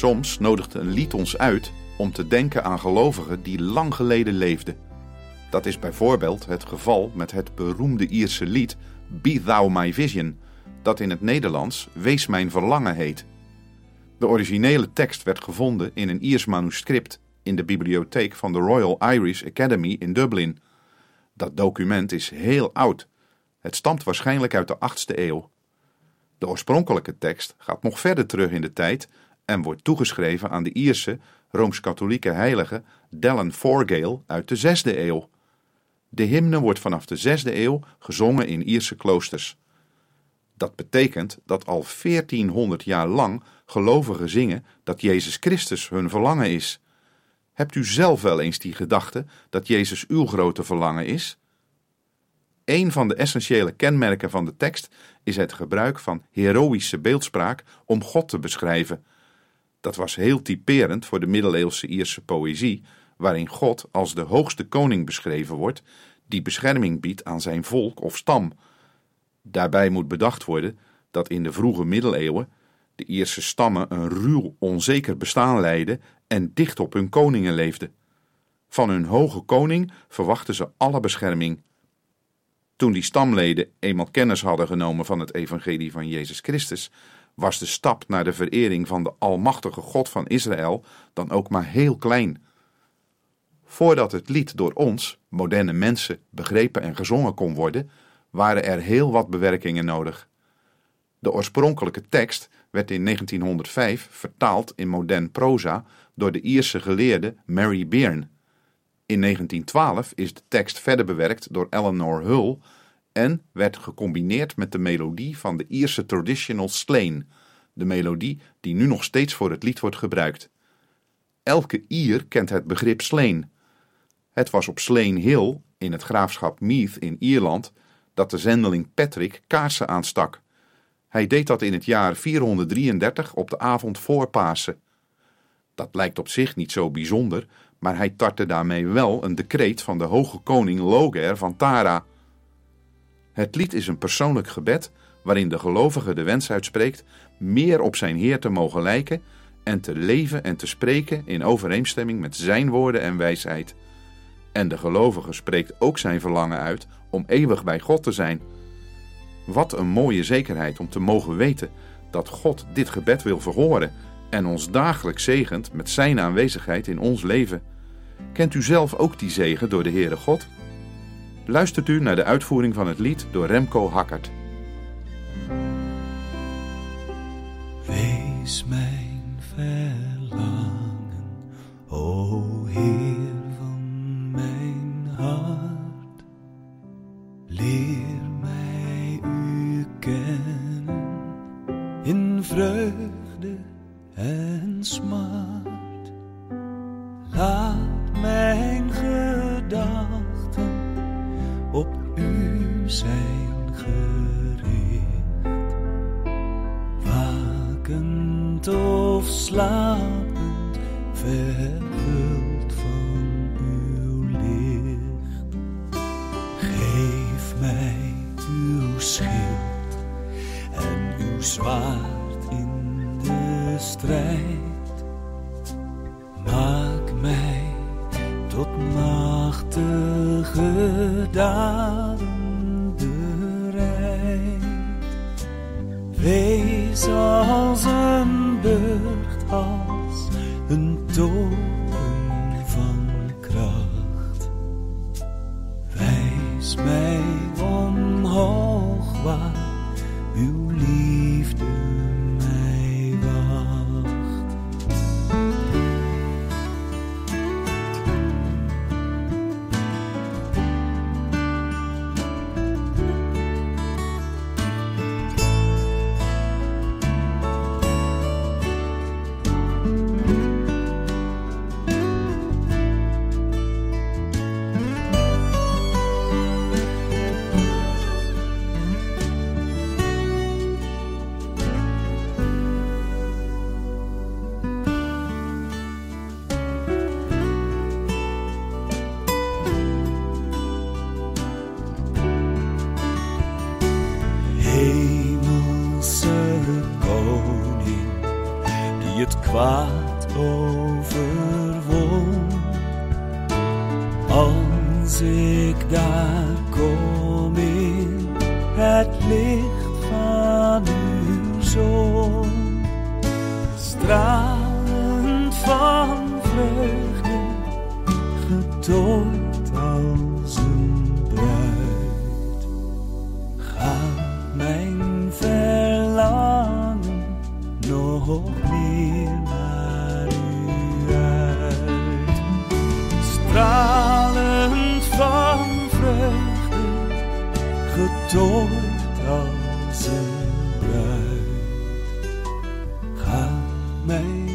Soms nodigt een lied ons uit om te denken aan gelovigen die lang geleden leefden. Dat is bijvoorbeeld het geval met het beroemde Ierse lied Be Thou My Vision, dat in het Nederlands Wees Mijn Verlangen heet. De originele tekst werd gevonden in een Iers manuscript in de bibliotheek van de Royal Irish Academy in Dublin. Dat document is heel oud. Het stamt waarschijnlijk uit de 8e eeuw. De oorspronkelijke tekst gaat nog verder terug in de tijd en wordt toegeschreven aan de Ierse rooms-katholieke heilige Dellen Forgale uit de 6e eeuw. De hymne wordt vanaf de 6e eeuw gezongen in Ierse kloosters. Dat betekent dat al 1400 jaar lang gelovigen zingen dat Jezus Christus hun verlangen is. Hebt u zelf wel eens die gedachte dat Jezus uw grote verlangen is? Een van de essentiële kenmerken van de tekst is het gebruik van heroïsche beeldspraak om God te beschrijven. Dat was heel typerend voor de middeleeuwse Ierse poëzie, waarin God als de hoogste koning beschreven wordt, die bescherming biedt aan zijn volk of stam. Daarbij moet bedacht worden dat in de vroege middeleeuwen de Ierse stammen een ruw, onzeker bestaan leidden en dicht op hun koningen leefden. Van hun hoge koning verwachten ze alle bescherming. Toen die stamleden eenmaal kennis hadden genomen van het evangelie van Jezus Christus, was de stap naar de verering van de Almachtige God van Israël dan ook maar heel klein. Voordat het lied door ons, moderne mensen, begrepen en gezongen kon worden, waren er heel wat bewerkingen nodig. De oorspronkelijke tekst werd in 1905 vertaald in modern proza door de Ierse geleerde Mary Beirne. In 1912 is de tekst verder bewerkt door Eleanor Hull en werd gecombineerd met de melodie van de Ierse traditional Slane, de melodie die nu nog steeds voor het lied wordt gebruikt. Elke Ier kent het begrip Slane. Het was op Slane Hill, in het graafschap Meath in Ierland, dat de zendeling Patrick kaarsen aanstak. Hij deed dat in het jaar 433 op de avond voor Pasen. Dat lijkt op zich niet zo bijzonder, maar hij tartte daarmee wel een decreet van de hoge koning Loger van Tara. Het lied is een persoonlijk gebed waarin de gelovige de wens uitspreekt meer op zijn Heer te mogen lijken en te leven en te spreken in overeenstemming met zijn woorden en wijsheid. En de gelovige spreekt ook zijn verlangen uit om eeuwig bij God te zijn. Wat een mooie zekerheid om te mogen weten dat God dit gebed wil verhoren en ons dagelijks zegent met zijn aanwezigheid in ons leven. Kent u zelf ook die zegen door de Heere God? Luistert u naar de uitvoering van het lied door Remco Hakkert. Wees mijn verlangen, o Heer van mijn hart. Leer mij u kennen in vreugde en smart. Laat mijn slapend, vervuld van uw licht. Geef mij uw schild en uw zwaard in de strijd. Maak mij tot machtige daden bereid. Wees als een toren van kracht. Wijs mij Hemelse koning, die het kwaad overwon. Als ik daar kom in het licht van uw zon, stralend van vreugde, getooid als een getooid als een bruid, mijn